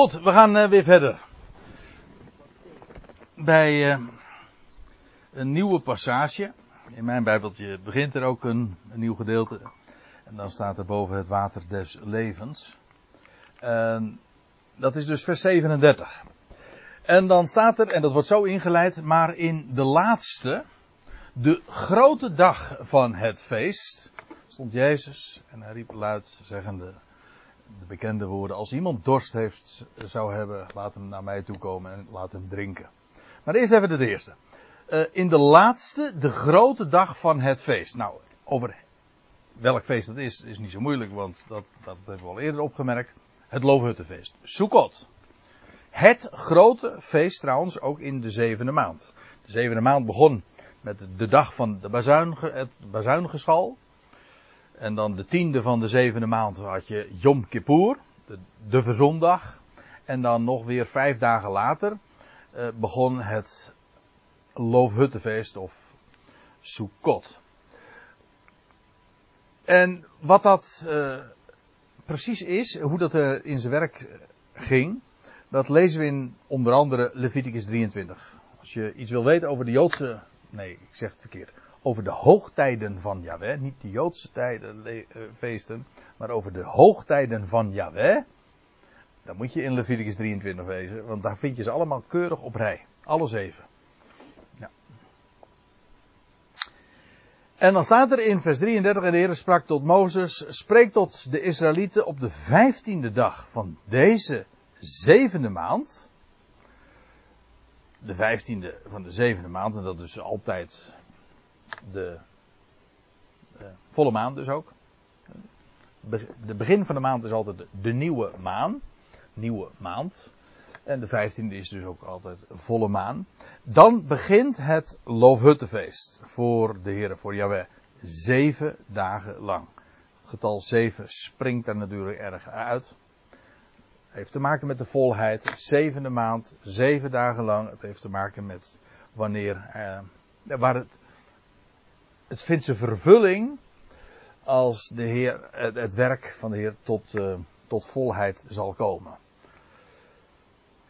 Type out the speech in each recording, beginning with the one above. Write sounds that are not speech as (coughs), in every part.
Goed, we gaan uh, weer verder. Bij uh, een nieuwe passage. In mijn Bijbeltje begint er ook een, nieuw gedeelte. En dan staat er boven het water des levens. En dat is dus vers 37. En dan staat er, en dat wordt zo ingeleid, maar in de laatste, de grote dag van het feest, stond Jezus en hij riep luid, zeggende, de bekende woorden, als iemand dorst heeft, zou hebben, laat hem naar mij toe komen en laat hem drinken. Maar eerst even de eerste. Uh, in de laatste, de grote dag van het feest. Nou, over welk feest dat is, is niet zo moeilijk, want dat, dat hebben we al eerder opgemerkt. Het Loofhuttenfeest. Sukkot. Het grote feest trouwens ook in de zevende maand. De zevende maand begon met de dag van de bazuin, het bazuingeschal. En dan de tiende van de zevende maand had je Yom Kippur, de, de verzondag. En dan nog weer vijf dagen later uh, begon het Loofhuttenfeest of Sukkot. En wat dat uh, precies is, hoe dat uh, in zijn werk ging, dat lezen we in onder andere Leviticus 23. Als je iets wil weten over de Joodse, nee, ik zeg het verkeerd, over de hoogtijden van Yahweh, niet de Joodse tijden, uh, feesten, maar over de hoogtijden van Yahweh, dan moet je in Leviticus 23 wezen, want daar vind je ze allemaal keurig op rij. Alle zeven. Ja. En dan staat er in vers 33, en de Heer sprak tot Mozes, spreek tot de Israëlieten op de vijftiende dag van deze zevende maand. De vijftiende van de zevende maand, en dat is altijd de, de volle maan dus ook. De begin van de maand is altijd de nieuwe maan. Nieuwe maand. En de vijftiende is dus ook altijd volle maan. Dan begint het Loofhuttenfeest voor de Heer, voor Yahweh. Zeven dagen lang. Het getal zeven springt daar natuurlijk erg uit. Heeft te maken met de volheid. Zevende maand, zeven dagen lang. Het heeft te maken met wanneer, eh, waar het, het vindt zijn vervulling als de Heer, het, werk van de Heer tot, uh, tot volheid zal komen.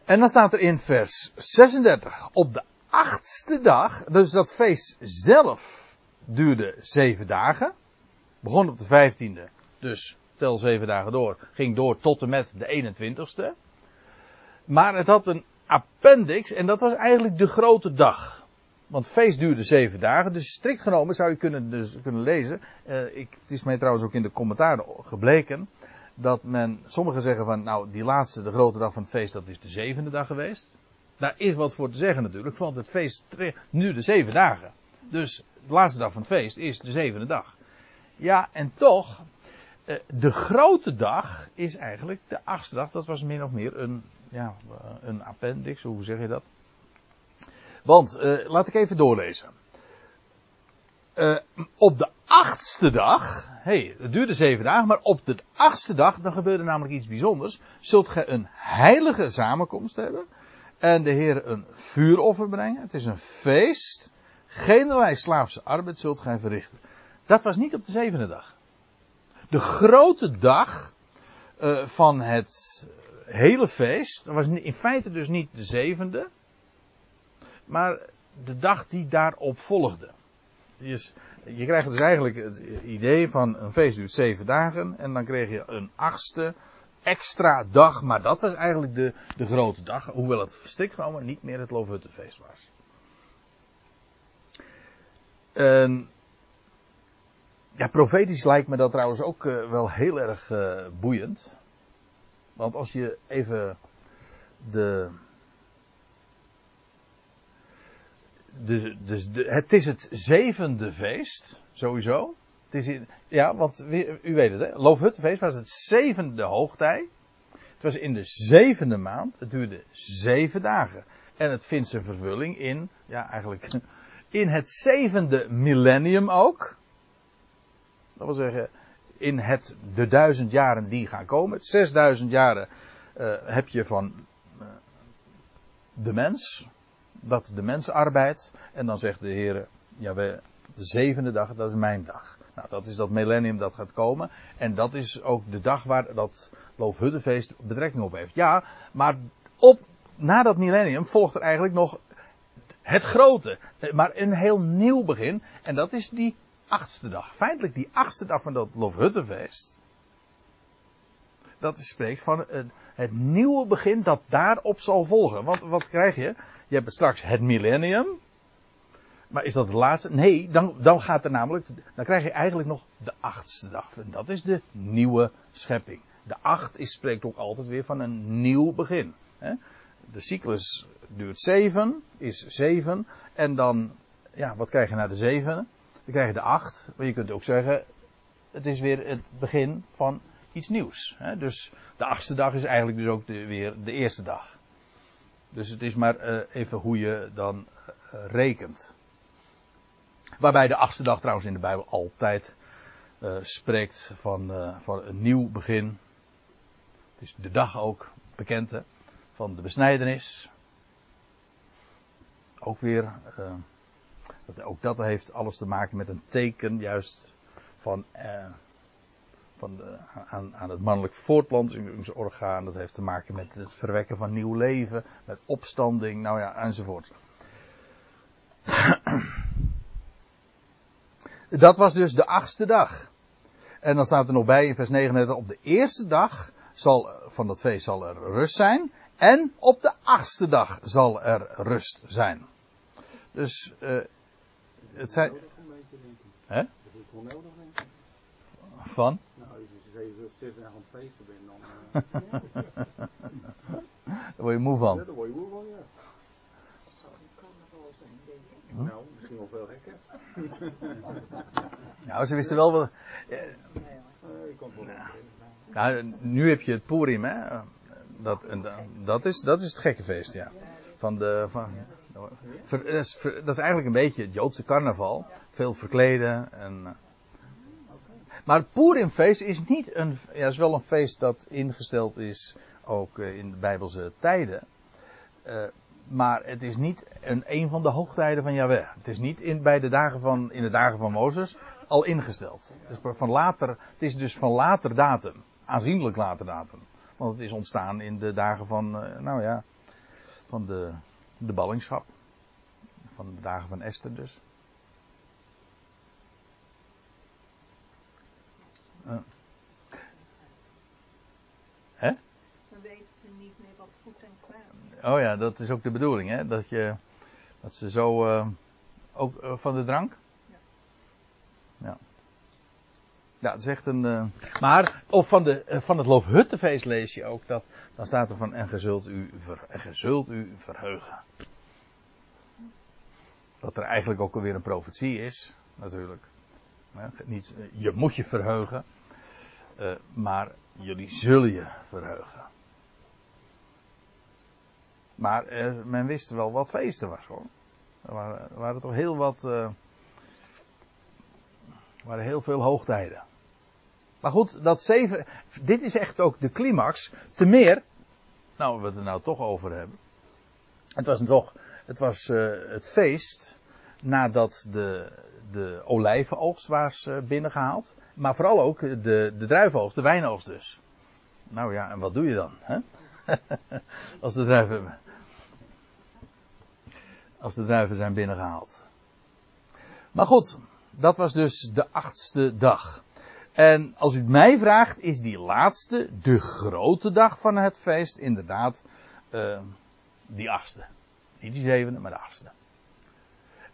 En dan staat er in vers 36, op de achtste dag, dus dat feest zelf duurde zeven dagen, begon op de vijftiende, dus tel zeven dagen door, ging door tot en met de 21ste. Maar het had een appendix en dat was eigenlijk de grote dag. Want het feest duurde zeven dagen, dus strikt genomen zou je kunnen, dus kunnen lezen. Uh, ik, het is mij trouwens ook in de commentaren gebleken dat men, sommigen zeggen van, nou, die laatste, de grote dag van het feest, dat is de zevende dag geweest. Daar is wat voor te zeggen natuurlijk, want het feest nu de zeven dagen. Dus de laatste dag van het feest is de zevende dag. Ja, en toch, eh, de grote dag is eigenlijk de achtste dag. Dat was min of meer een, ja, een appendix, hoe zeg je dat? Want, uh, laat ik even doorlezen. Uh, op de achtste dag, hey, het duurde zeven dagen, maar op de achtste dag, dan gebeurde namelijk iets bijzonders. Zult gij een heilige samenkomst hebben en de Heer een vuuroffer brengen. Het is een feest. Geen slaafse arbeid zult gij verrichten. Dat was niet op de zevende dag. De grote dag uh, van het hele feest, dat was in feite dus niet de zevende, maar de dag die daarop volgde. Dus je krijgt dus eigenlijk het idee van een feest duurt zeven dagen en dan kreeg je een achtste extra dag, maar dat was eigenlijk de, de grote dag, hoewel het verstrikt genomen niet meer het Loofhuttenfeest was. En, ja, profetisch lijkt me dat trouwens ook uh, wel heel erg uh, boeiend. Want als je even de, de, de, het is het zevende feest, sowieso. Het is in, ja, want u weet het, hè? Loofhuttenfeest was het zevende hoogtij. Het was in de zevende maand. Het duurde zeven dagen. En het vindt zijn vervulling in, ja, eigenlijk (laughs) in het zevende millennium ook. Dat wil zeggen, in het, de duizend jaren die gaan komen. Het zesduizend jaren uh, heb je van uh, de mens, dat de mens arbeidt. En dan zegt de Heer, ja, we, De zevende dag, dat is mijn dag. Nou, dat is dat millennium dat gaat komen. En dat is ook de dag waar dat Loofhuttenfeest betrekking op heeft. Ja, maar op, na dat millennium volgt er eigenlijk nog het grote. Maar een heel nieuw begin. En dat is die achtste dag. Feitelijk die achtste dag van dat Loofhuttenfeest. Dat spreekt van het, het nieuwe begin dat daarop zal volgen. Want wat krijg je? Je hebt straks het millennium. Maar is dat de laatste? Nee, dan, dan gaat er namelijk, dan krijg je eigenlijk nog de achtste dag. En dat is de nieuwe schepping. De acht spreekt ook altijd weer van een nieuw begin. De cyclus duurt zeven, is zeven. En dan, ja, wat krijg je na de zeven? Dan krijg je de acht. Maar je kunt ook zeggen, het is weer het begin van iets nieuws. Dus de achtste dag is eigenlijk dus ook weer de eerste dag. Dus het is maar uh, even hoe je dan uh, rekent. Waarbij de achtste dag trouwens in de Bijbel altijd uh, spreekt van, van een nieuw begin. Het is de dag ook bekend hè, van de besnijdenis. Ook weer, dat, ook dat heeft alles te maken met een teken juist van, van de, aan, aan, het mannelijk voortplantingsorgaan. Dat heeft te maken met het verwekken van nieuw leven, met opstanding, nou ja, enzovoort. (clears throat) Dat was dus de achtste dag. En dan staat er nog bij in vers 39, op de eerste dag zal, van dat feest zal er rust zijn. En op de achtste dag zal er rust zijn. Dus, uh, het zijn... Hè? Van? Nou, als je zes dagen aan het feesten bent, dan... Uh... (laughs) Daar word je moe van. Ja, daar word je moe van, ja. Dat zou een carnaval zijn, denk ik. Hm? Nou, misschien wel veel gekker. (laughs) nou, ze wisten wel wat. Nou, nu heb je het Purim, hè? Dat, dat, is, dat is het gekke feest, ja. Van de, van, dat, is, dat is eigenlijk een beetje het Joodse carnaval. Veel verkleden. En, maar het Purimfeest is niet een, ja, is wel een feest dat ingesteld is ook in de Bijbelse tijden. Uh, maar het is niet een, een van de hoogtijden van Yahweh. Het is niet in, bij de dagen van, in de dagen van Mozes al ingesteld. Het is, van later, het is dus van later datum. Aanzienlijk later datum. Want het is ontstaan in de dagen van, nou ja, van de, de ballingschap. Van de dagen van Esther dus. Uh. Hè? Dan weten ze niet meer wat goed en kwaad. Oh ja, dat is ook de bedoeling, hè? Dat, je, dat ze zo. Uh, ook uh, van de drank? Ja. Ja. Ja, het is echt een. Uh, maar, of van, de, van het Loofhuttenfeest lees je ook dat. Dan staat er van. En ge zult u, ver, en ge zult u verheugen. Wat er eigenlijk ook alweer een profetie is, natuurlijk. Niet, je moet je verheugen. maar jullie zullen je verheugen. Maar eh, men wist wel wat feesten was hoor. Er waren, waren toch heel wat. Er waren heel veel hoogtijden. Maar goed, dat zeven. Dit is echt ook de climax. Te meer. Nou, we het er nou toch over hebben. Het was toch. Het was het feest. Nadat de, de olijvenoogst was uh, binnengehaald. Maar vooral ook de, de druivenoogst, de wijnoogst dus. Nou ja, en wat doe je dan? Hè? (laughs) Als de druiven als de druiven zijn binnengehaald. Maar goed, dat was dus de achtste dag. En als u mij vraagt, is die laatste, de grote dag van het feest, inderdaad uh, die achtste. Niet die zevende, maar de achtste.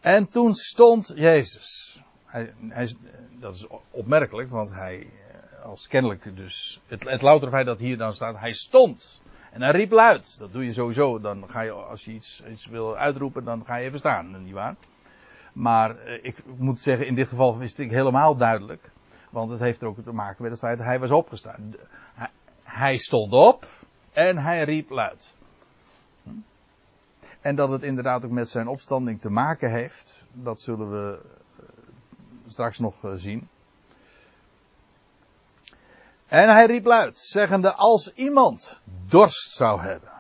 En toen stond Jezus. Hij, hij, dat is opmerkelijk, want hij, als kennelijk dus, het, het louter feit dat hier dan staat, hij stond. En hij riep luid. Dat doe je sowieso. Dan ga je, als je iets, iets wil uitroepen, dan ga je even staan. Niet waar? Maar eh, ik moet zeggen, in dit geval wist ik helemaal duidelijk. Want het heeft er ook te maken met het feit dat hij was opgestaan. Hij, hij stond op en hij riep luid. Hm? En dat het inderdaad ook met zijn opstanding te maken heeft, dat zullen we eh, straks nog eh, zien. En hij riep luid, zeggende, als iemand dorst zou hebben,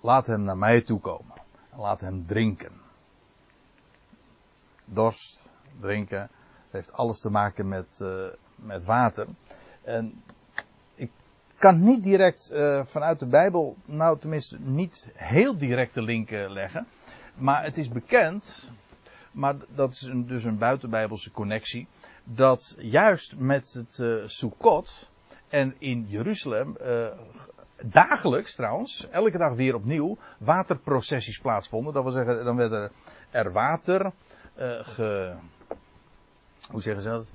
laat hem naar mij toe komen. En laat hem drinken. Dorst, drinken. Heeft alles te maken met, eh, met water. En kan niet direct eh, vanuit de Bijbel, nou tenminste niet heel direct de link eh, leggen. Maar het is bekend, maar dat is dus een buitenbijbelse connectie, dat juist met het eh Sukkot en in Jeruzalem dagelijks trouwens, elke dag weer opnieuw, waterprocessies plaatsvonden. Dat wil zeggen, dan werd er, er water ge, hoe zeggen ze dat?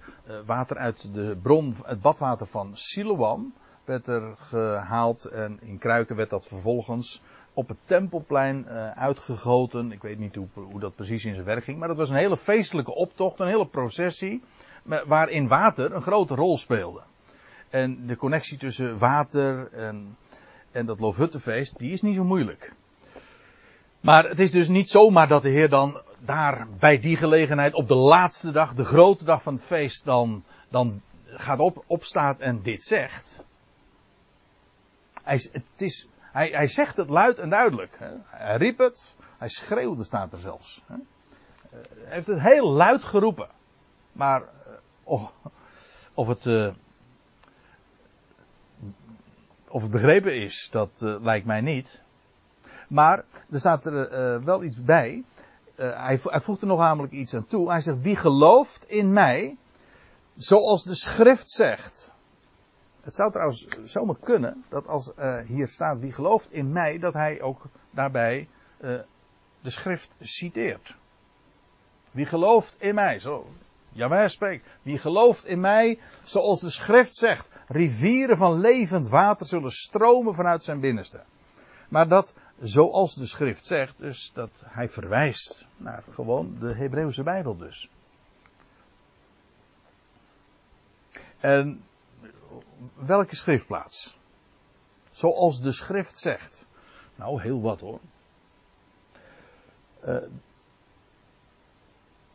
Water uit de bron, het badwater van Siloam werd er gehaald en in kruiken werd dat vervolgens op het tempelplein eh, uitgegoten. Ik weet niet hoe, hoe dat precies in zijn werk ging, maar dat was een hele feestelijke optocht, een hele processie, waarin water een grote rol speelde. En de connectie tussen water en, en dat Loofhuttenfeest, die is niet zo moeilijk. Maar het is dus niet zomaar dat de Heer dan daar bij die gelegenheid op de laatste dag, de grote dag van het feest, dan, dan gaat op, opstaat en dit zegt. Hij, het is, hij, hij zegt het luid en duidelijk. Hè. Hij riep het, hij schreeuwde staat er zelfs. Hè. Hij heeft het heel luid geroepen. Maar eh, of, of het, uh, of het begrepen is, dat lijkt mij niet. Maar er staat er wel iets bij. Hij, hij voegt er nog namelijk iets aan toe. Hij zegt: Wie gelooft in mij, zoals de schrift zegt. Het zou trouwens zomaar kunnen dat als uh, hier staat: Wie gelooft in mij, dat hij ook daarbij de schrift citeert. Wie gelooft in mij, zo. Jawel spreekt. Wie gelooft in mij, zoals de schrift zegt. Rivieren van levend water zullen stromen vanuit zijn binnenste. Maar dat, zoals de schrift zegt, dus dat hij verwijst naar gewoon de Hebreeuwse Bijbel dus. En welke schriftplaats? Zoals de schrift zegt. Nou, heel wat hoor. Uh,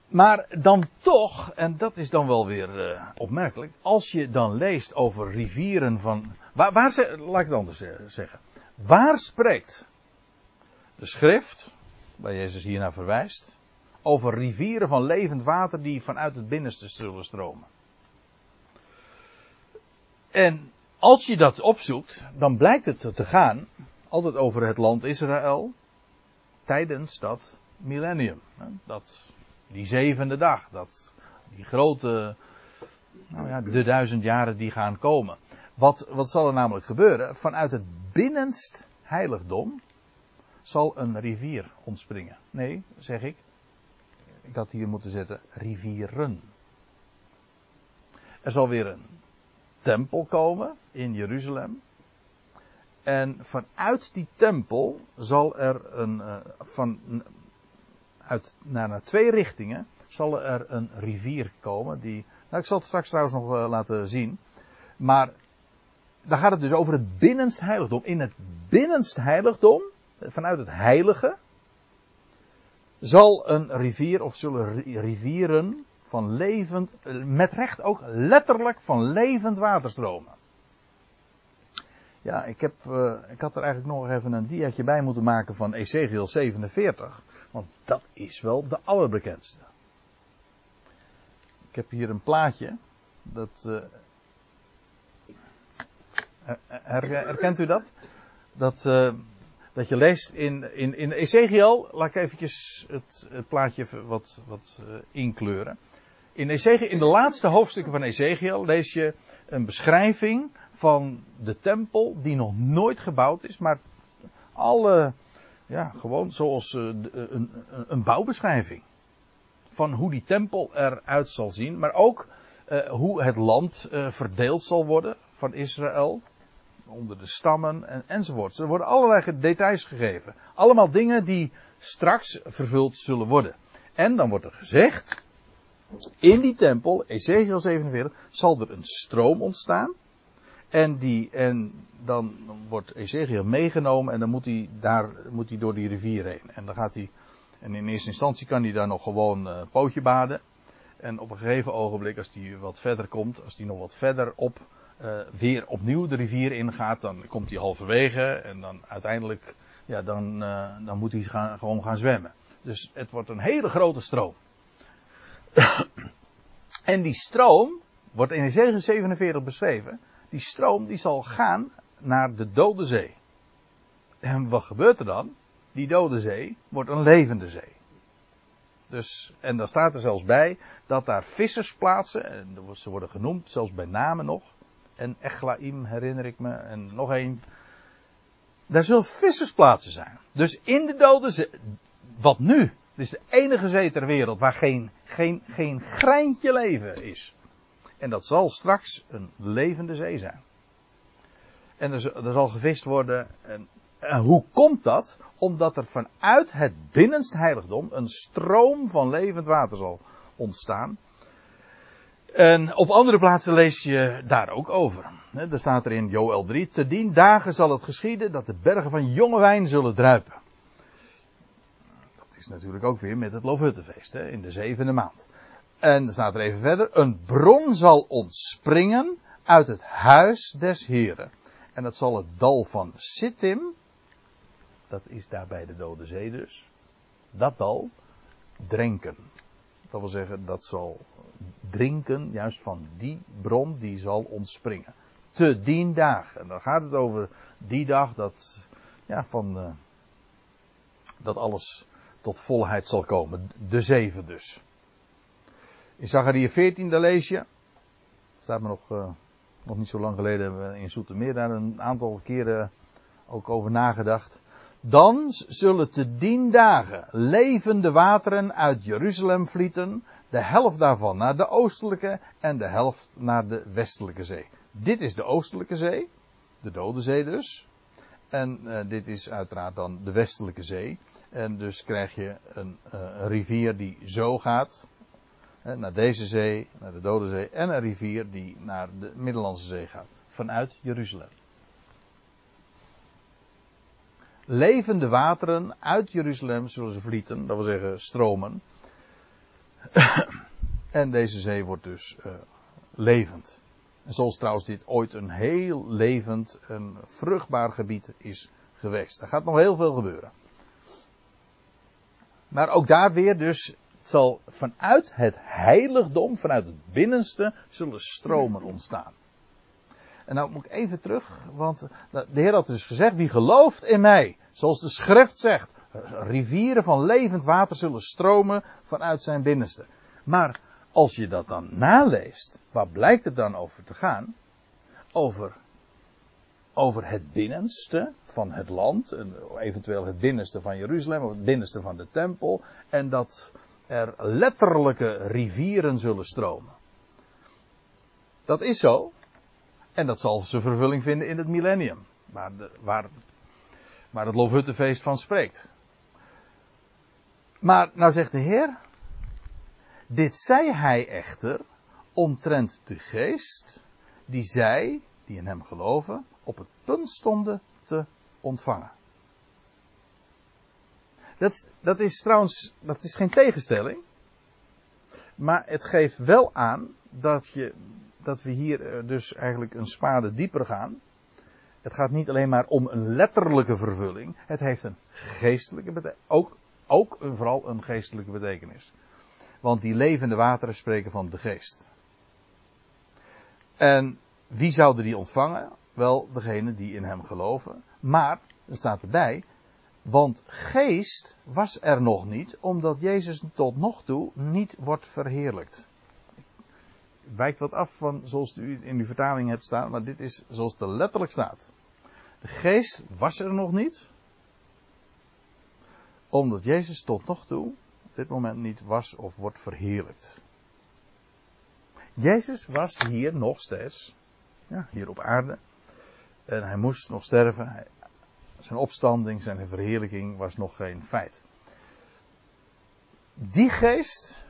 maar dan toch, en dat is dan wel weer uh, opmerkelijk, als je dan leest over rivieren van. Waar, waar laat ik het anders zeggen. Waar spreekt de schrift, waar Jezus hier naar verwijst, over rivieren van levend water die vanuit het binnenste zullen stromen? En als je dat opzoekt, dan blijkt het te gaan altijd over het land Israël tijdens dat millennium. Dat, die zevende dag, dat, die grote, nou ja, de duizend jaren die gaan komen. Wat, wat zal er namelijk gebeuren? Vanuit het binnenst heiligdom zal een rivier ontspringen. Nee, zeg ik. Ik had hier moeten zetten rivieren. Er zal weer een tempel komen in Jeruzalem. En vanuit die tempel zal er een, uh, van, uit, naar, naar twee richtingen, zal er een rivier komen. Die, nou, ik zal het straks trouwens nog uh, laten zien. Maar daar gaat het dus over het binnenst heiligdom. In het binnenst heiligdom, vanuit het heilige, zal een rivier of zullen rivieren van levend, met recht ook letterlijk van levend water stromen. Ja, ik, heb, uh, ik had er eigenlijk nog even een diaatje bij moeten maken van Ezekiel 47. Want dat is wel de allerbekendste. Ik heb hier een plaatje. Dat, uh, her, herkent u dat? Dat, uh, dat je leest in, in, in Ezekiel. Laat ik eventjes het, het plaatje wat, wat inkleuren. In, in de laatste hoofdstukken van Ezekiel lees je een beschrijving van de tempel die nog nooit gebouwd is, maar alle, ja, gewoon zoals uh, een, een, een, bouwbeschrijving. Van hoe die tempel eruit zal zien, maar ook uh, hoe het land verdeeld zal worden van Israël. Onder de stammen en, enzovoort. Er worden allerlei details gegeven. Allemaal dingen die straks vervuld zullen worden. En dan wordt er gezegd, in die tempel, Ezekiel 47, zal er een stroom ontstaan. En, die, en dan wordt Ezekiel meegenomen en dan moet hij, daar, moet hij door die rivier heen. En dan gaat hij, en in eerste instantie kan hij daar nog gewoon uh, pootje baden. En op een gegeven ogenblik, als hij wat verder komt, als hij nog wat verder op, uh, weer opnieuw de rivier ingaat, dan komt hij halverwege en dan uiteindelijk, ja, dan, uh, dan moet hij gaan, gewoon gaan zwemmen. Dus het wordt een hele grote stroom. En die stroom, wordt in Ezekiel 47 beschreven, die stroom die zal gaan naar de dode zee. En wat gebeurt er dan? Die dode zee wordt een levende zee. Dus, en dan staat er zelfs bij dat daar vissersplaatsen, en ze worden genoemd, zelfs bij namen nog. En Echlaim herinner ik me, en nog één. Daar zullen vissersplaatsen zijn. Dus in de dode zee, wat nu, is de enige zee ter wereld waar geen, geen, geen greintje leven is. En dat zal straks een levende zee zijn. En er, zal gevist worden. En, en hoe komt dat? Omdat er vanuit het binnenste heiligdom een stroom van levend water zal ontstaan. En op andere plaatsen lees je daar ook over. Daar staat er in Joel 3. Te dien dagen zal het geschieden dat de bergen van jonge wijn zullen druipen. Is natuurlijk ook weer met het Loofhuttenfeest in de zevende maand. En er staat er even verder. Een bron zal ontspringen uit het huis des Heren. En dat zal het dal van Sittim. Dat is daar bij de Dode Zee dus. Dat dal drinken. Dat wil zeggen, dat zal drinken juist van die bron die zal ontspringen. Te dien dag. En dan gaat het over die dag dat, ja, van, uh, dat alles tot volheid zal komen. De zeven dus. In Zachariah 14, daar lees je. Staat me nog, uh, nog niet zo lang geleden hebben we in Zoetermeer daar een aantal keren ook over nagedacht. Dan zullen te dien dagen levende wateren uit Jeruzalem vlieten, de helft daarvan naar de oostelijke en de helft naar de westelijke zee. Dit is de oostelijke zee, de Dode Zee dus. En uh, dit is uiteraard dan de westelijke zee. En dus krijg je een, uh, een rivier die zo gaat, naar deze zee, naar de Dode Zee en een rivier die naar de Middellandse Zee gaat. Vanuit Jeruzalem. Levende wateren uit Jeruzalem zullen ze vlieten, dat wil zeggen stromen. (coughs) en deze zee wordt dus uh, levend. Zoals trouwens dit ooit een heel levend, een vruchtbaar gebied is geweest. Er gaat nog heel veel gebeuren. Maar ook daar weer dus zal vanuit het heiligdom, vanuit het binnenste, zullen stromen ontstaan. En nou moet ik even terug, want de Heer had dus gezegd, wie gelooft in mij, zoals de schrift zegt, rivieren van levend water zullen stromen vanuit zijn binnenste. Maar als je dat dan naleest, waar blijkt het dan over te gaan? Over, over het binnenste van het land, eventueel het binnenste van Jeruzalem, of het binnenste van de tempel, en dat er letterlijke rivieren zullen stromen. Dat is zo. En dat zal zijn vervulling vinden in het millennium. Waar, waar, waar het Loofhuttenfeest van spreekt. Maar nou zegt de Heer. Dit zei hij echter omtrent de geest die zij, die in hem geloven, op het punt stonden te ontvangen. Dat, dat is trouwens, dat is geen tegenstelling. Maar het geeft wel aan dat, je, dat we hier eh, dus eigenlijk een spade dieper gaan. Het gaat niet alleen maar om een letterlijke vervulling. Het heeft een geestelijke betekenis. Ook, ook vooral een geestelijke betekenis. Want die levende wateren spreken van de geest. En wie zouden die ontvangen? Wel, degene die in hem geloven. Maar, er staat erbij, want geest was er nog niet, omdat Jezus tot nog toe niet wordt verheerlijkt. Wijkt wat af van zoals u in uw vertaling hebt staan, maar dit is zoals het er letterlijk staat. De geest was er nog niet, omdat Jezus tot nog toe dit moment niet was of wordt verheerlijkt. Jezus was hier nog steeds, ja, hier op aarde. En hij moest nog sterven. Zijn opstanding, zijn verheerlijking was nog geen feit. Die geest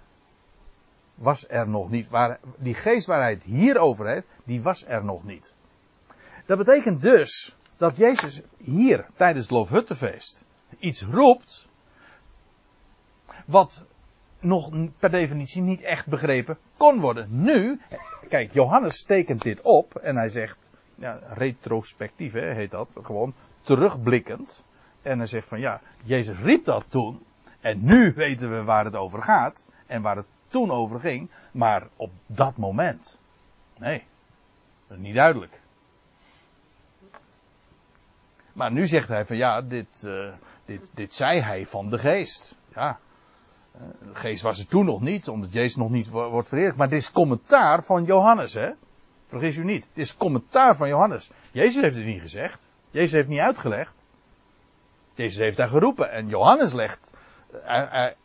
was er nog niet. Waar, die geest waar hij het hier over heeft, die was er nog niet. Dat betekent dus dat Jezus hier tijdens het Loofhuttenfeest iets roept. Wat nog per definitie niet echt begrepen kon worden. Nu, kijk, Johannes tekent dit op en hij zegt, ja, retrospectief hè, heet dat, gewoon terugblikkend. En hij zegt van ja, Jezus riep dat toen. En nu weten we waar het over gaat. En waar het toen over ging, maar op dat moment. Nee, niet duidelijk. Maar nu zegt hij van ja, dit, uh, dit, dit zei hij van de geest. Ja, de geest was er toen nog niet, omdat Jezus nog niet wordt vereerd. Maar dit is commentaar van Johannes, hè. Vergis u niet. Dit is commentaar van Johannes. Jezus heeft het niet gezegd. Jezus heeft niet uitgelegd. Jezus heeft daar geroepen. En Johannes legt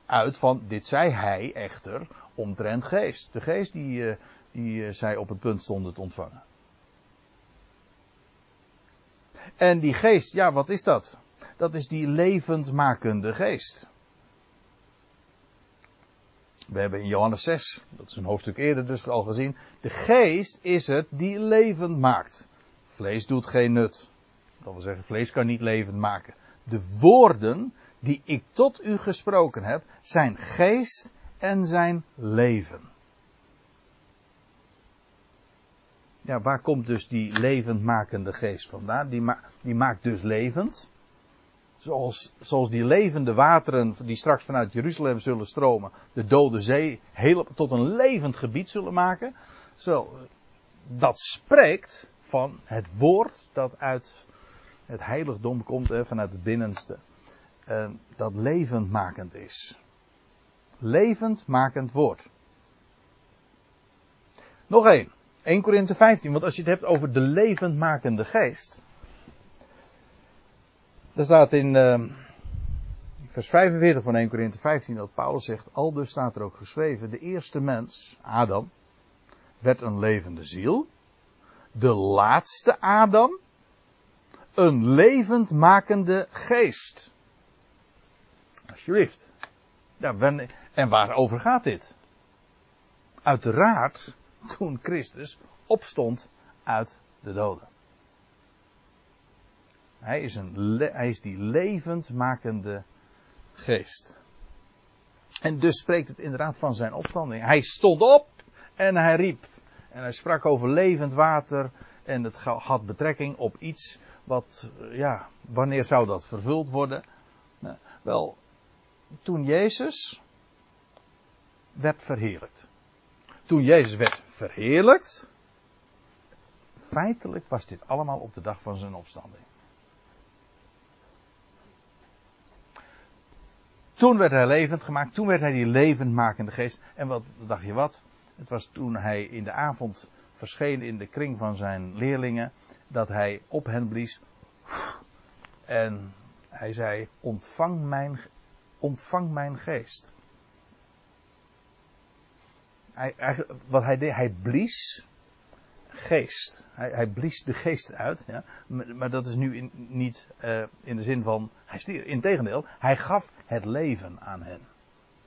uit van, dit zei hij echter omtrent geest. De geest die, die zij op het punt stonden te ontvangen. En die geest, ja, wat is dat? Dat is die levendmakende geest. We hebben in Johannes 6, dat is een hoofdstuk eerder dus al gezien, de geest is het die levend maakt. Vlees doet geen nut. Dat wil zeggen, vlees kan niet levend maken. De woorden die ik tot u gesproken heb, zijn geest en zijn leven. Ja, waar komt dus die levendmakende geest vandaan? Die, die maakt dus levend. Zoals, zoals die levende wateren die straks vanuit Jeruzalem zullen stromen, de dode zee heel, tot een levend gebied zullen maken. Zo, dat spreekt van het woord dat uit het heiligdom komt, hè, vanuit het binnenste. Uh, dat levendmakend is. Levendmakend woord. Nog één. 1 Korinthe 15, want als je het hebt over de levendmakende geest. Daar staat in uh, vers 45 van 1 Korinthe 15 dat Paulus zegt, al dus staat er ook geschreven, de eerste mens, Adam, werd een levende ziel. De laatste Adam, een levendmakende geest. Alsjeblieft. Ja, en waarover gaat dit? Uiteraard toen Christus opstond uit de doden. Hij is, een, hij is die levendmakende geest. En dus spreekt het inderdaad van zijn opstanding. Hij stond op en hij riep. En hij sprak over levend water. En het had betrekking op iets wat, ja, wanneer zou dat vervuld worden? Nou, wel, toen Jezus werd verheerlijkt. Toen Jezus werd verheerlijkt. Feitelijk was dit allemaal op de dag van zijn opstanding. Toen werd hij levend gemaakt, toen werd hij die levendmakende geest. En wat dacht je wat? Het was toen hij in de avond verscheen in de kring van zijn leerlingen, dat hij op hen blies. En hij zei: Ontvang mijn, ontvang mijn geest. Wat hij deed, hij blies geest. Hij, hij blies de geest uit. Ja. Maar, dat is nu niet uh, in de zin van hij stierf. Integendeel, hij gaf het leven aan hen.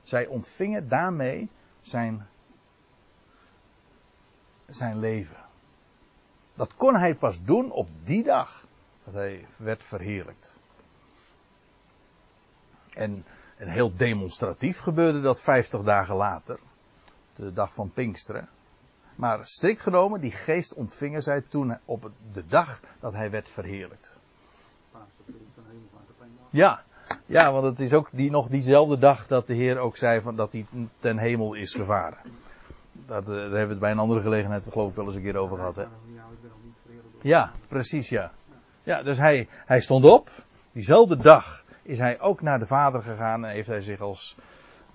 Zij ontvingen daarmee zijn, zijn leven. Dat kon hij pas doen op die dag dat hij werd verheerlijkt. En, en heel demonstratief gebeurde dat vijftig dagen later de dag van Pinksteren. Maar strikt genomen, die geest ontvingen zij toen op de dag dat hij werd verheerlijkt. Ja, ja, want het is ook die, nog diezelfde dag dat de Heer ook zei van, dat hij ten hemel is gevaren. Dat, uh, daar hebben we het bij een andere gelegenheid geloof ik wel eens een keer over gehad. Hè? Ja, precies ja. Ja, dus hij, hij stond op. Diezelfde dag is hij ook naar de Vader gegaan en heeft hij zich als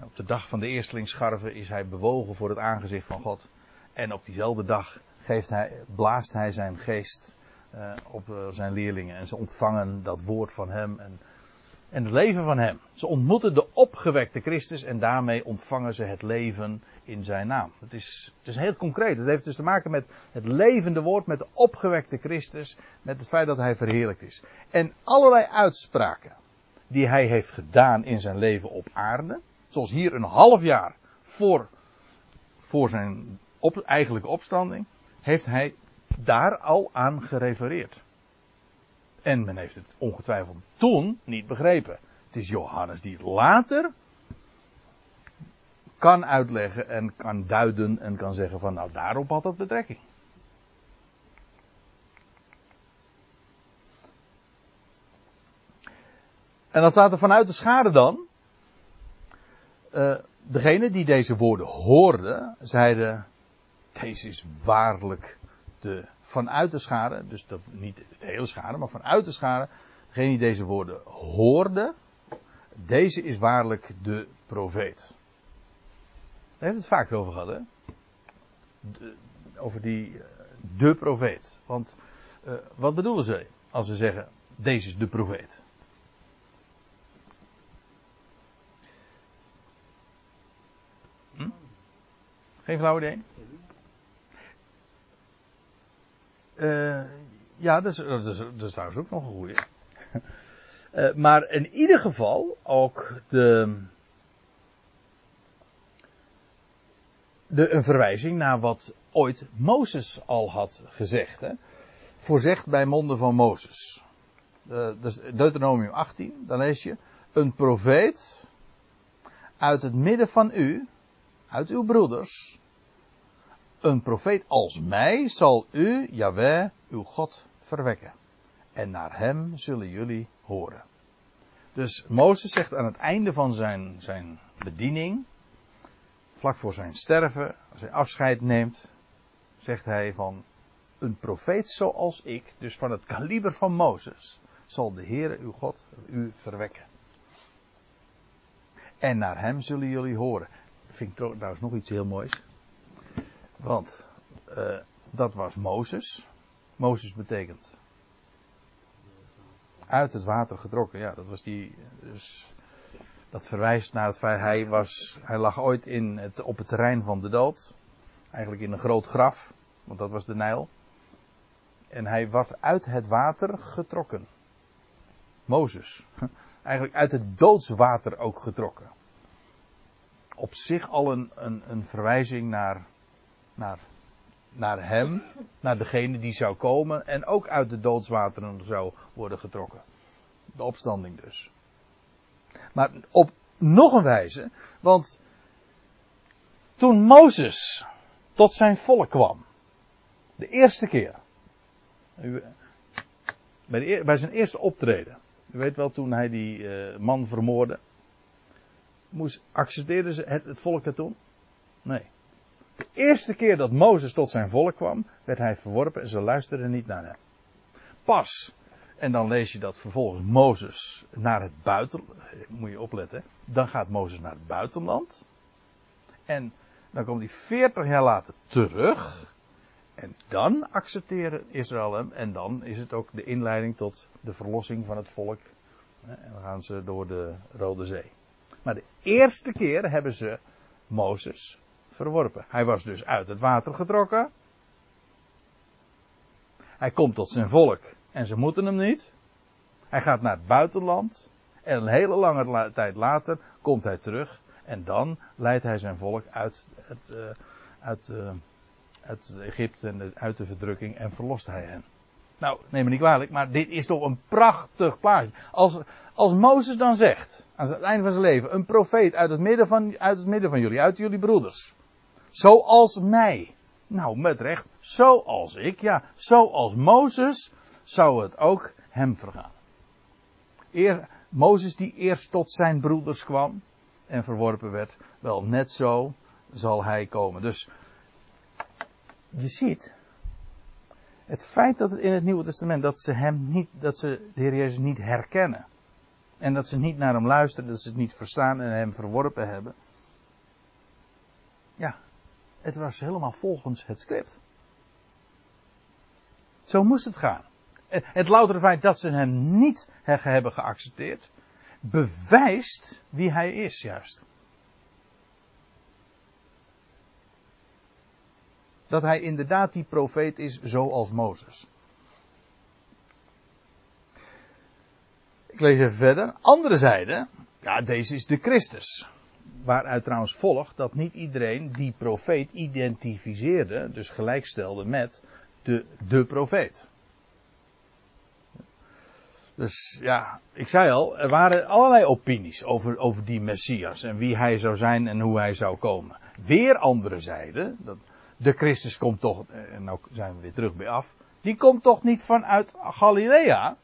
op de dag van de eerstelingsscharven is hij bewogen voor het aangezicht van God. En op diezelfde dag geeft hij, blaast hij zijn geest uh, op uh, zijn leerlingen. En ze ontvangen dat woord van hem en, en het leven van hem. Ze ontmoeten de opgewekte Christus en daarmee ontvangen ze het leven in zijn naam. Het is, het is heel concreet. Het heeft dus te maken met het levende woord, met de opgewekte Christus, met het feit dat hij verheerlijkt is. En allerlei uitspraken die hij heeft gedaan in zijn leven op aarde zoals hier een half jaar voor, voor zijn op, eigenlijke opstanding, heeft hij daar al aan gerefereerd. En men heeft het ongetwijfeld toen niet begrepen. Het is Johannes die het later kan uitleggen en kan duiden en kan zeggen van nou daarop had dat betrekking. En dan staat er vanuit de schade dan, uh, degene die deze woorden hoorden, zeiden, deze is waarlijk de, vanuit de schade, dus dat, niet de hele schade, maar vanuit de schade, degene die deze woorden hoorde, deze is waarlijk de profeet. Daar heeft het vaker over gehad, hè? Over die, eh, de profeet. Want, uh, wat bedoelen ze als ze zeggen, deze is de profeet? Hm? Geen flauw idee? Uh, ja, dat is, dat, is, dat is trouwens ook nog een goede. uh, (laughs) maar in ieder geval ook de, de, een verwijzing naar wat ooit Mozes al had gezegd. Hè? Voorzegd bij monden van Mozes. Dus Deuteronomium 18, dan lees je. Een profeet uit het midden van u, uit uw broeders, een profeet als mij zal u, Jaweh, uw God, verwekken. En naar hem zullen jullie horen. Dus Mozes zegt aan het einde van zijn, zijn bediening, vlak voor zijn sterven, als hij afscheid neemt, zegt hij van een profeet zoals ik, dus van het kaliber van Mozes, zal de Heere uw God u verwekken. En naar hem zullen jullie horen. Vind ik trouwens nog iets heel moois. Want uh, dat was Mozes. Mozes betekent uit het water getrokken. Ja, dat was die. Dus dat verwijst naar het feit hij was. Hij lag ooit in het, op het terrein van de dood. Eigenlijk in een groot graf, want dat was de Nijl. En hij werd uit het water getrokken. Mozes. (laughs) Eigenlijk uit het doodswater ook getrokken. Op zich al een, een, een verwijzing naar naar, naar hem, naar degene die zou komen en ook uit de doodswateren zou worden getrokken. De opstanding dus. Maar op nog een wijze, want toen Mozes tot zijn volk kwam, de eerste keer, bij, zijn eerste optreden, u weet wel toen hij die uh, man vermoordde, moest, accepteerden ze het, het volk het toen? Nee. De eerste keer dat Mozes tot zijn volk kwam, werd hij verworpen en ze luisterden niet naar hem. Pas, en dan lees je dat vervolgens Mozes naar het buitenland, moet je opletten, dan gaat Mozes naar het buitenland. En dan komt hij 40 jaar later terug. En dan accepteren Israël hem. En dan is het ook de inleiding tot de verlossing van het volk. En dan gaan ze door de Rode Zee. Maar de eerste keer hebben ze Mozes verworpen. Hij was dus uit het water getrokken. Hij komt tot zijn volk en ze moeten hem niet. Hij gaat naar het buitenland. En een hele lange tijd later komt hij terug. En dan leidt hij zijn volk uit, het, uit, uh, uit Egypte en uit de verdrukking en verlost hij hen. Nou, neem me niet kwalijk, maar dit is toch een prachtig plaatje. Als, als Mozes dan zegt, aan het einde van zijn leven, een profeet uit het midden van, uit het midden van jullie, uit jullie broeders. Zoals mij. Nou, met recht. Zoals ik, ja. Zoals Mozes zou het ook hem vergaan. Eer, Mozes die eerst tot zijn broeders kwam en verworpen werd. Wel, net zo zal hij komen. Dus, je ziet, het feit dat het in het Nieuwe Testament, dat ze hem niet, dat ze de Heer Jezus niet herkennen. En dat ze niet naar hem luisteren, dat ze het niet verstaan en hem verworpen hebben. Ja, het was helemaal volgens het script. Zo moest het gaan. Het loutere feit dat ze hem niet hebben geaccepteerd, bewijst wie hij is juist. Dat hij inderdaad die profeet is zoals Mozes. Ik lees even verder. Andere zijde, ja, deze is de Christus. Waaruit trouwens volgt dat niet iedereen die profeet identificeerde, dus gelijkstelde met de, de profeet. Dus ja, ik zei al, er waren allerlei opinies over, over die Messias en wie hij zou zijn en hoe hij zou komen. Weer andere zeiden, dat de Christus komt toch, en nou zijn we weer terug bij af, die komt toch niet vanuit Galilea?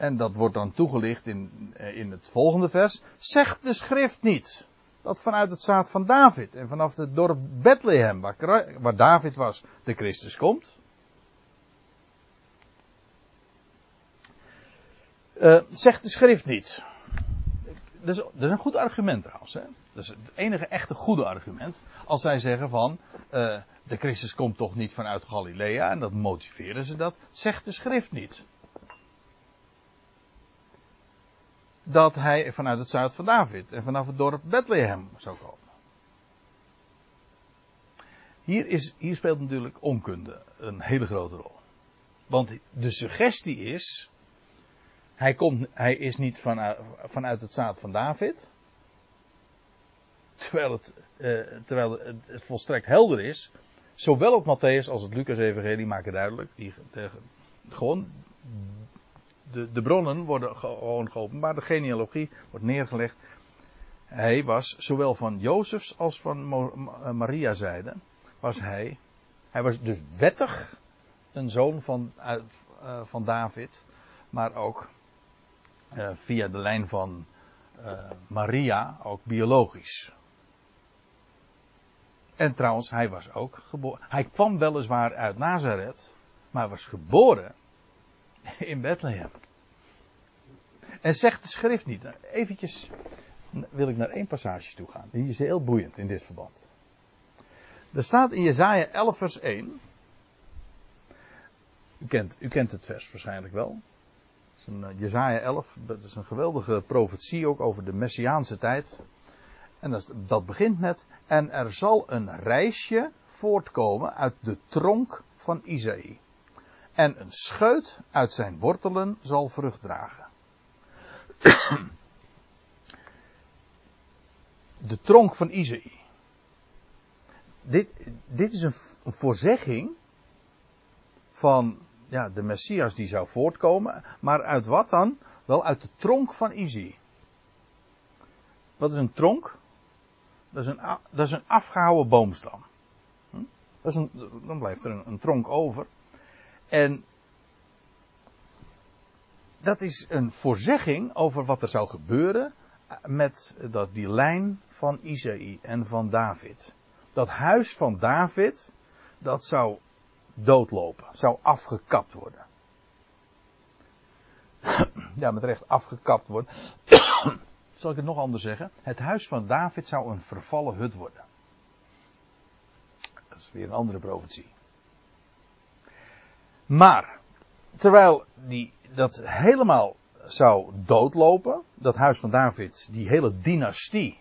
En dat wordt dan toegelicht in, eh, in het volgende vers. Zegt de schrift niet dat vanuit het zaad van David en vanaf het dorp Bethlehem, waar, waar David was, de Christus komt? Eh, zegt de schrift niet. Dat is, dat is een goed argument trouwens. Hè? Dat is het enige echte goede argument. Als zij zeggen van, eh, de Christus komt toch niet vanuit Galilea, en dat motiveren ze dat, zegt de schrift niet. Dat hij vanuit het zuid van David en vanaf het dorp Bethlehem zou komen. Hier, is, hier speelt natuurlijk onkunde een hele grote rol. Want de suggestie is, hij, komt, hij is niet vanuit, vanuit het zaad van David. Terwijl het, eh, terwijl het, volstrekt helder is. Zowel het Matthäus als het Lucas-evangelie maken duidelijk. Die gewoon, de, de bronnen worden gewoon geopenbaard. De genealogie wordt neergelegd. Hij was zowel van Jozefs als van Ma- Maria zijde. Was hij. Hij was dus wettig een zoon van, eh, van David. Maar ook eh, via de lijn van eh, Maria ook biologisch. En trouwens, hij was ook geboren. Hij kwam weliswaar uit Nazareth, maar was geboren (laughs) in Bethlehem. En zegt de schrift niet. Nou, Eventjes wil ik naar één passage toe gaan. Die is heel boeiend in dit verband. Er staat in Jezaja 11 vers 1. U kent, u kent het vers waarschijnlijk wel. Het is een, eh, Jezaja 11, dat is een geweldige profetie ook over de Messiaanse tijd. En dat, dat begint met, en er zal een reisje voortkomen uit de tronk van Isaïe. En een scheut uit zijn wortelen zal vrucht dragen. De tronk van Isaïe. Dit, dit is een, voorzegging van ja, de Messias die zou voortkomen. Maar uit wat dan? Wel uit de tronk van Isaïe. Wat is een tronk? Dat is een, dat is een afgehouwen boomstam. Hm? Dat is een, dan blijft er een, een tronk over. En dat is een voorzegging over wat er zou gebeuren met dat, die lijn van Isaïe en van David. Dat huis van David, dat zou doodlopen, zou afgekapt worden. Ja, met recht afgekapt worden. Zal ik het nog anders zeggen? Het huis van David zou een vervallen hut worden. Dat is weer een andere profetie. Maar, terwijl die, dat helemaal zou doodlopen, dat huis van David, die hele dynastie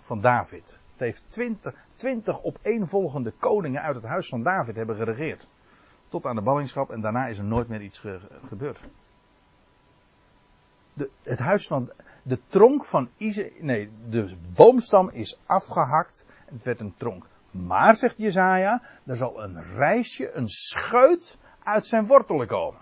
van David, het heeft twintig, twintig opeenvolgende koningen uit het huis van David hebben geregeerd. Tot aan de ballingschap en daarna is er nooit meer iets ge- gebeurd. De, het huis van, de tronk van Ize, nee, de boomstam is afgehakt het werd een tronk. Maar, zegt Jezaja, er zal een reisje, een scheut uit zijn wortelen komen.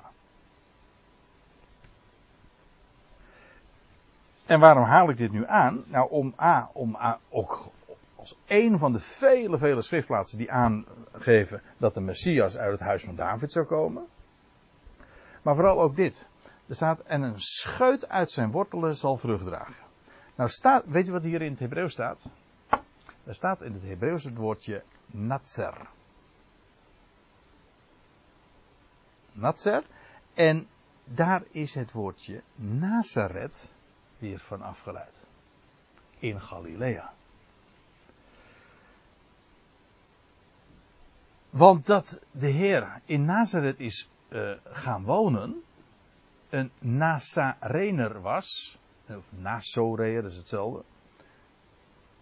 En waarom haal ik dit nu aan? Nou, om A, om A, ook als een van de vele, vele schriftplaatsen die aangeven dat de Messias uit het huis van David zou komen. Maar vooral ook dit. Er staat, en een scheut uit zijn wortelen zal vrucht dragen. Nou staat, weet je wat hier in het Hebreeuws staat? Er staat in het Hebreeuws het woordje natzer. En daar is het woordje Nazareth weer van afgeleid. In Galilea. Want dat de Heer in Nazareth is uh, gaan wonen, een Nazarener was, of Nazoreër, dat is hetzelfde.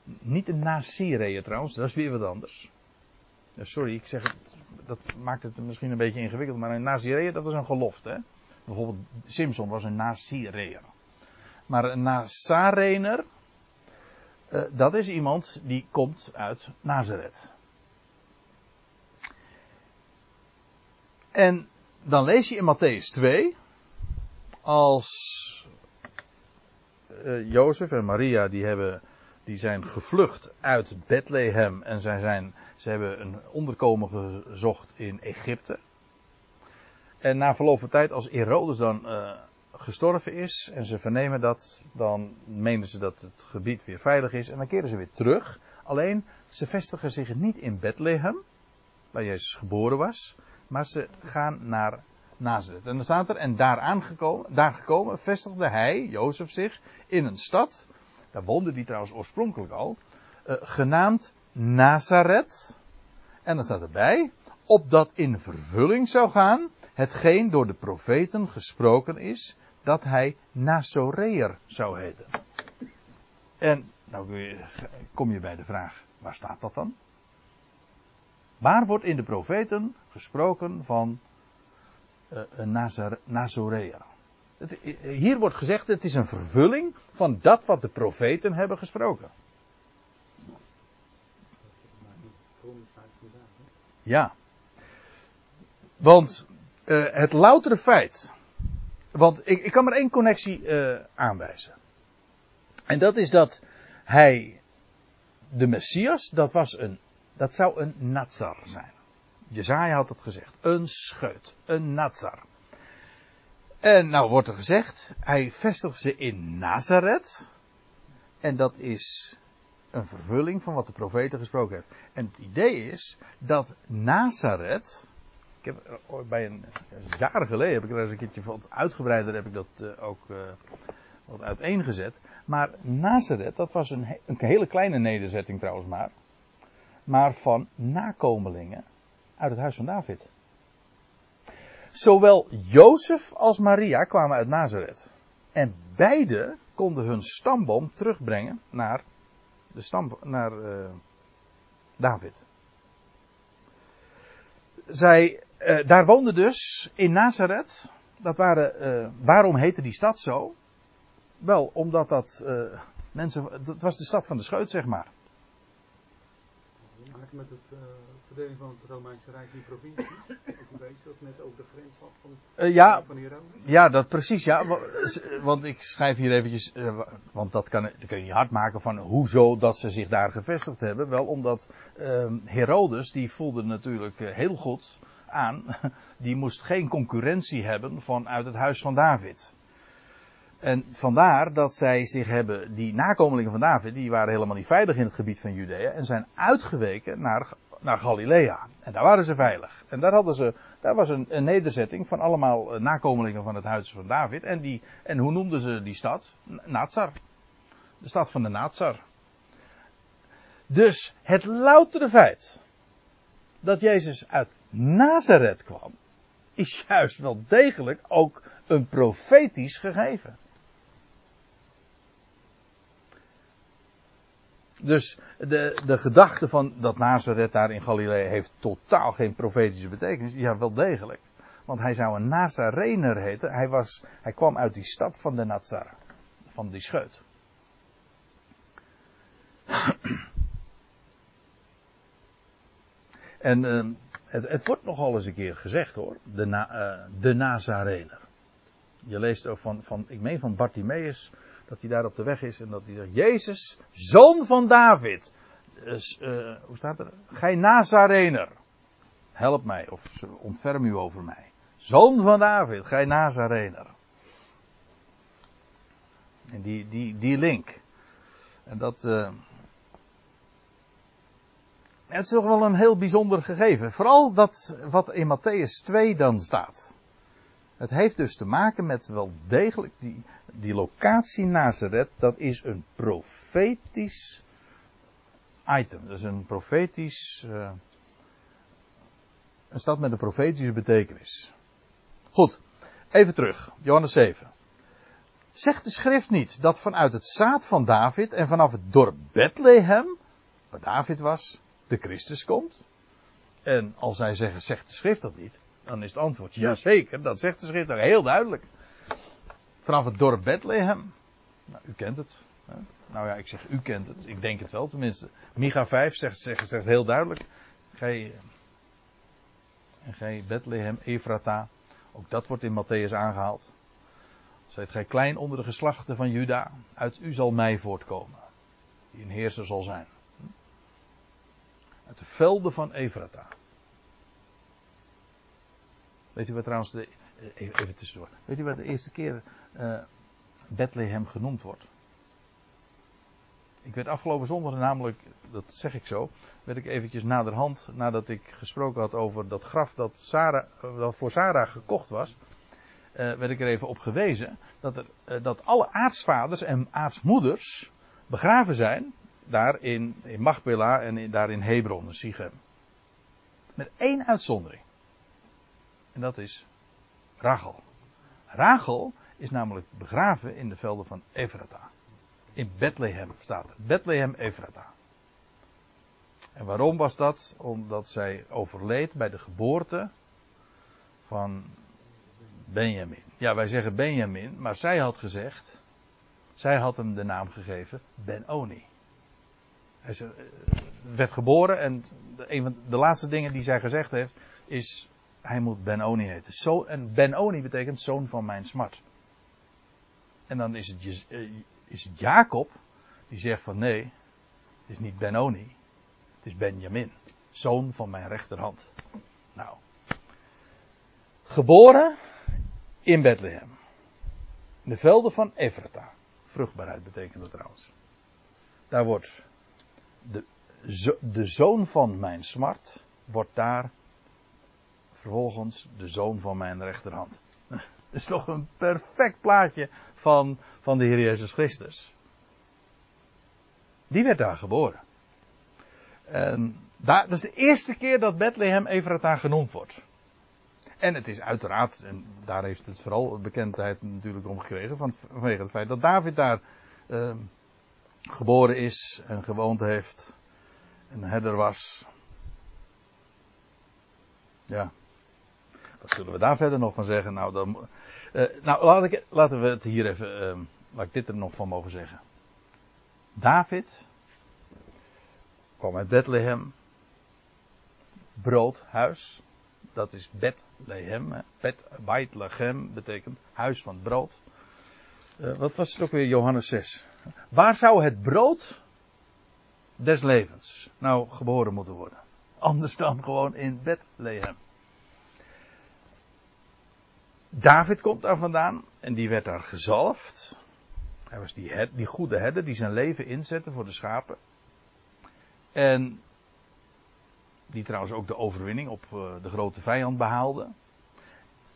Niet een Nazireër trouwens, dat is weer wat anders. Sorry, ik zeg dat maakt het misschien een beetje ingewikkeld, maar een Nazireër, dat is een gelofte. Hè? Bijvoorbeeld Simpson was een Nazireër. Maar een Nazarener, uh, dat is iemand die komt uit Nazareth. En dan lees je in Matthäus 2, als uh, Jozef en Maria die, hebben, die zijn gevlucht uit Bethlehem en zij zijn, ze hebben een onderkomen gezocht in Egypte. En na verloop van tijd, als Herodes dan uh, gestorven is en ze vernemen dat, dan menen ze dat het gebied weer veilig is en dan keren ze weer terug. Alleen ze vestigen zich niet in Bethlehem, waar Jezus geboren was, maar ze gaan naar Nazareth. En dan staat er, en daar, aangekomen, daar gekomen vestigde hij, Jozef, zich in een stad, daar woonde hij trouwens oorspronkelijk al, eh, genaamd Nazareth. En dan staat erbij, opdat in vervulling zou gaan hetgeen door de profeten gesproken is, dat hij Nazoreer zou heten. En nou kom je bij de vraag, waar staat dat dan? Waar wordt in de profeten gesproken van uh, Nazar, Nazoreer? Het, hier wordt gezegd, het is een vervulling van dat wat de profeten hebben gesproken. Ja. Want uh, het loutere feit. Want ik, ik kan maar één connectie uh, aanwijzen. En dat is dat hij, de Messias, dat, was een, dat zou een Nazar zijn. Jezaja had het gezegd. Een scheut. Een Nazar. En nou wordt er gezegd, hij vestigt ze in Nazareth. En dat is een vervulling van wat de profeten gesproken heeft. En het idee is dat Nazareth. Ik heb bij een, jaren geleden heb ik er eens een keertje wat uitgebreider heb ik dat uh, ook wat uiteengezet. Maar Nazareth, dat was een, een hele kleine nederzetting trouwens maar. Maar van nakomelingen uit het huis van David. Zowel Jozef als Maria kwamen uit Nazareth. En beide konden hun stamboom terugbrengen naar, de stam, naar uh, David. Zij, uh, daar woonde dus in Nazareth. Dat waren, uh, waarom heette die stad zo? Wel, omdat dat mensen. Het was de stad van de scheut, zeg maar. Met het verdeling van het Romeinse Rijk in provincies. Ook weet dat net ook de grens had van, uh, ja, van Herodes. Ja, dat precies, ja. Want ik schrijf hier eventjes, uh, want dat, kan, dat kun je niet hard maken van hoezo dat ze zich daar gevestigd hebben. Wel omdat uh, Herodes, die voelde natuurlijk heel goed aan, (laughs) die moest geen concurrentie hebben vanuit het huis van David. En vandaar dat zij zich hebben, die nakomelingen van David, die waren helemaal niet veilig in het gebied van Judea en zijn uitgeweken naar naar Galilea. En daar waren ze veilig. En daar, hadden ze, daar was een, een nederzetting van allemaal nakomelingen van het huis van David. En, die, en hoe noemden ze die stad? Nazar. De stad van de Nazar. Dus het loutere feit dat Jezus uit Nazareth kwam, is juist wel degelijk ook een profetisch gegeven. Dus de, de gedachte van dat Nazareth daar in Galilea heeft totaal geen profetische betekenis. Ja, wel degelijk. Want hij zou een Nazarener heten. Hij, was, hij kwam uit die stad van de Nazar. Van die scheut. (clears throat) En uh, het, het, wordt nogal eens een keer gezegd hoor. De, na, uh, de Nazarener. Je leest ook van, van, ik meen van Bartimaeus dat hij daar op de weg is en dat hij zegt, Jezus, zoon van David. Dus, uh, hoe staat er? Gij Nazarener. Help mij of ontferm u over mij. Zoon van David, gij Nazarener. En die, die, die link. En dat. Uh, het is toch wel een heel bijzonder gegeven. Vooral dat wat in Matthäus 2 dan staat. Het heeft dus te maken met wel degelijk die, die locatie Nazareth, dat is een profetisch item. Dat is een profetisch. Uh, een stad met een profetische betekenis. Goed, even terug. Johannes 7. Zegt de schrift niet dat vanuit het zaad van David en vanaf het dorp Bethlehem, waar David was, de Christus komt? En als zij zeggen, zegt de schrift dat niet, dan is het antwoord, jazeker, dat zegt de schrift heel duidelijk. Vanaf het dorp Bethlehem. Nou, u kent het. Hè? Nou ja, ik zeg u kent het. Ik denk het wel tenminste. Micha 5 zegt, zegt, zegt heel duidelijk. Gij, gij Bethlehem, Efrata. Ook dat wordt in Matthäus aangehaald. Zijt gij klein onder de geslachten van Juda. Uit u zal mij voortkomen. Die een heerser zal zijn. Uit de velden van Efrata. Weet u wat trouwens de eh, even, even tussendoor. Weet u wat de eerste keer eh, Bethlehem genoemd wordt? Ik werd afgelopen zondag namelijk, dat zeg ik zo, werd ik eventjes naderhand, nadat ik gesproken had over dat graf dat, Sarah, eh, dat voor Sarah gekocht was, werd ik er even op gewezen dat, er, dat alle aartsvaders en aartsmoeders begraven zijn daar in, in en daar in Hebron, in Sichem. Met één uitzondering. En dat is Rachel. Rachel is namelijk begraven in de velden van Efrata. In Bethlehem staat. Bethlehem Efrata. En waarom was dat? Omdat zij overleed bij de geboorte van Benjamin. Ja, wij zeggen Benjamin, maar zij had gezegd, zij had hem de naam gegeven Ben-Oni. Hij werd geboren en een van de laatste dingen die zij gezegd heeft is, hij moet Ben-Oni heten. Zo, en Ben-Oni betekent zoon van mijn smart. En dan is het, eh, is het Jacob die zegt van nee, het is niet Benoni, het is Benjamin, zoon van mijn rechterhand. Nou, geboren in Bethlehem, in de velden van Ephrata. Vruchtbaarheid betekent dat trouwens. Daar wordt de, de zoon van mijn smart, wordt daar vervolgens de zoon van mijn rechterhand. (laughs) Dat is toch een perfect plaatje van, van de Heer Jezus Christus. Die werd daar geboren. En daar, dat is de eerste keer dat Bethlehem Efrata genoemd wordt. En het is uiteraard, en daar heeft het vooral bekendheid natuurlijk om gekregen, van, vanwege het feit dat David daar uh, geboren is en gewoond heeft. En herder was. Ja. Wat zullen we daar verder nog van zeggen? Nou, dan, uh, nou laat ik, laten we het hier even, uh, laat ik dit er nog van mogen zeggen. David kwam uit Bethlehem. Broodhuis. Dat is Bethlehem. Bet, Bethlehem betekent huis van brood. Uh, wat was het ook weer, Johannes 6? Waar zou het brood des levens nou geboren moeten worden? Anders dan gewoon in Bethlehem. David komt daar vandaan en die werd daar gezalfd. Hij was die, die goede herder die zijn leven inzette voor de schapen. En die trouwens ook de overwinning op uh, de grote vijand behaalde.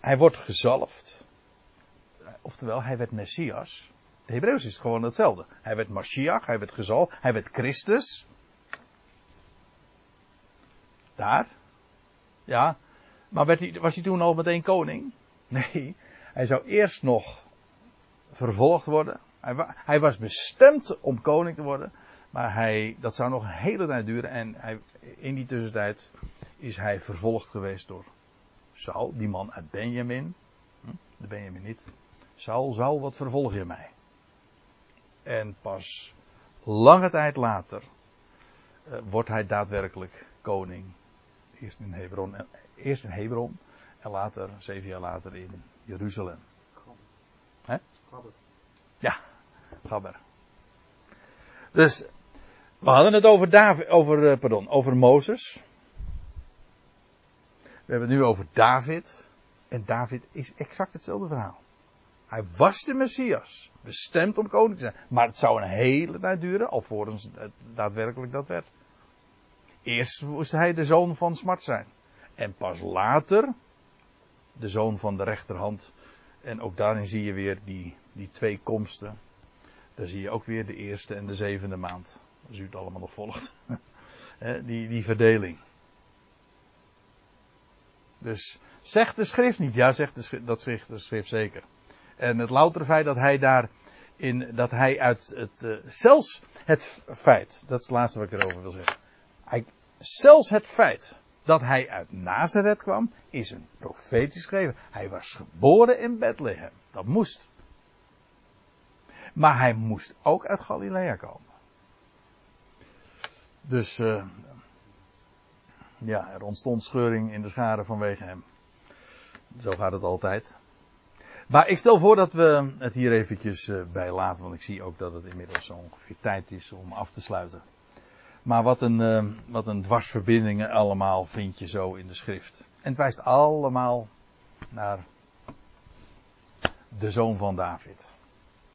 Hij wordt gezalfd. Oftewel, hij werd Messias. De Hebreeuws is gewoon hetzelfde. Hij werd Mashiach, hij werd gezalfd, hij werd Christus. Daar. Ja. Maar werd hij, was hij toen al meteen koning? (laughs) Nee, hij zou eerst nog vervolgd worden. Hij, hij, was bestemd om koning te worden. Maar hij, dat zou nog een hele tijd duren. En hij, in die tussentijd is hij vervolgd geweest door Saul, die man uit Benjamin. Hm, de Benjamin niet. Saul, Saul, wat vervolg je mij? En pas lange tijd later uh, wordt hij daadwerkelijk koning. Eerst in Hebron, eerst in Hebron en later, zeven jaar later, in Jeruzalem. Hè? Ja, Gabber. Dus, we hadden het over, David, over, uh, pardon, over Mozes. We hebben het nu over David. En David is exact hetzelfde verhaal. Hij was de Messias. Bestemd om koning te zijn. Maar het zou een hele tijd duren, alvorens het daadwerkelijk dat werd. Eerst moest hij de zoon van Smart zijn. En pas later de zoon van de rechterhand. En ook daarin zie je weer die, die twee komsten. Daar zie je ook weer de eerste en de zevende maand. Als u het allemaal nog volgt. (laughs) die, die verdeling. Dus zegt de schrift niet? Ja, zegt de schrift, dat zegt de schrift zeker. En het loutere feit dat hij daar in, dat hij uit het, uh, zelfs het feit, dat is het laatste wat ik erover wil zeggen. Hij, zelfs het feit dat hij uit Nazareth kwam, is een profetisch geschreven. Hij was geboren in Bethlehem. Dat moest. Maar hij moest ook uit Galilea komen. Dus, uh, ja, er ontstond scheuring in de scharen vanwege hem. Zo gaat het altijd. Maar ik stel voor dat we het hier eventjes uh, bij laten, want ik zie ook dat het inmiddels zo ongeveer tijd is om af te sluiten. Maar wat een, uh, wat een dwarsverbindingen allemaal vind je zo in de schrift. En het wijst allemaal naar de zoon van David.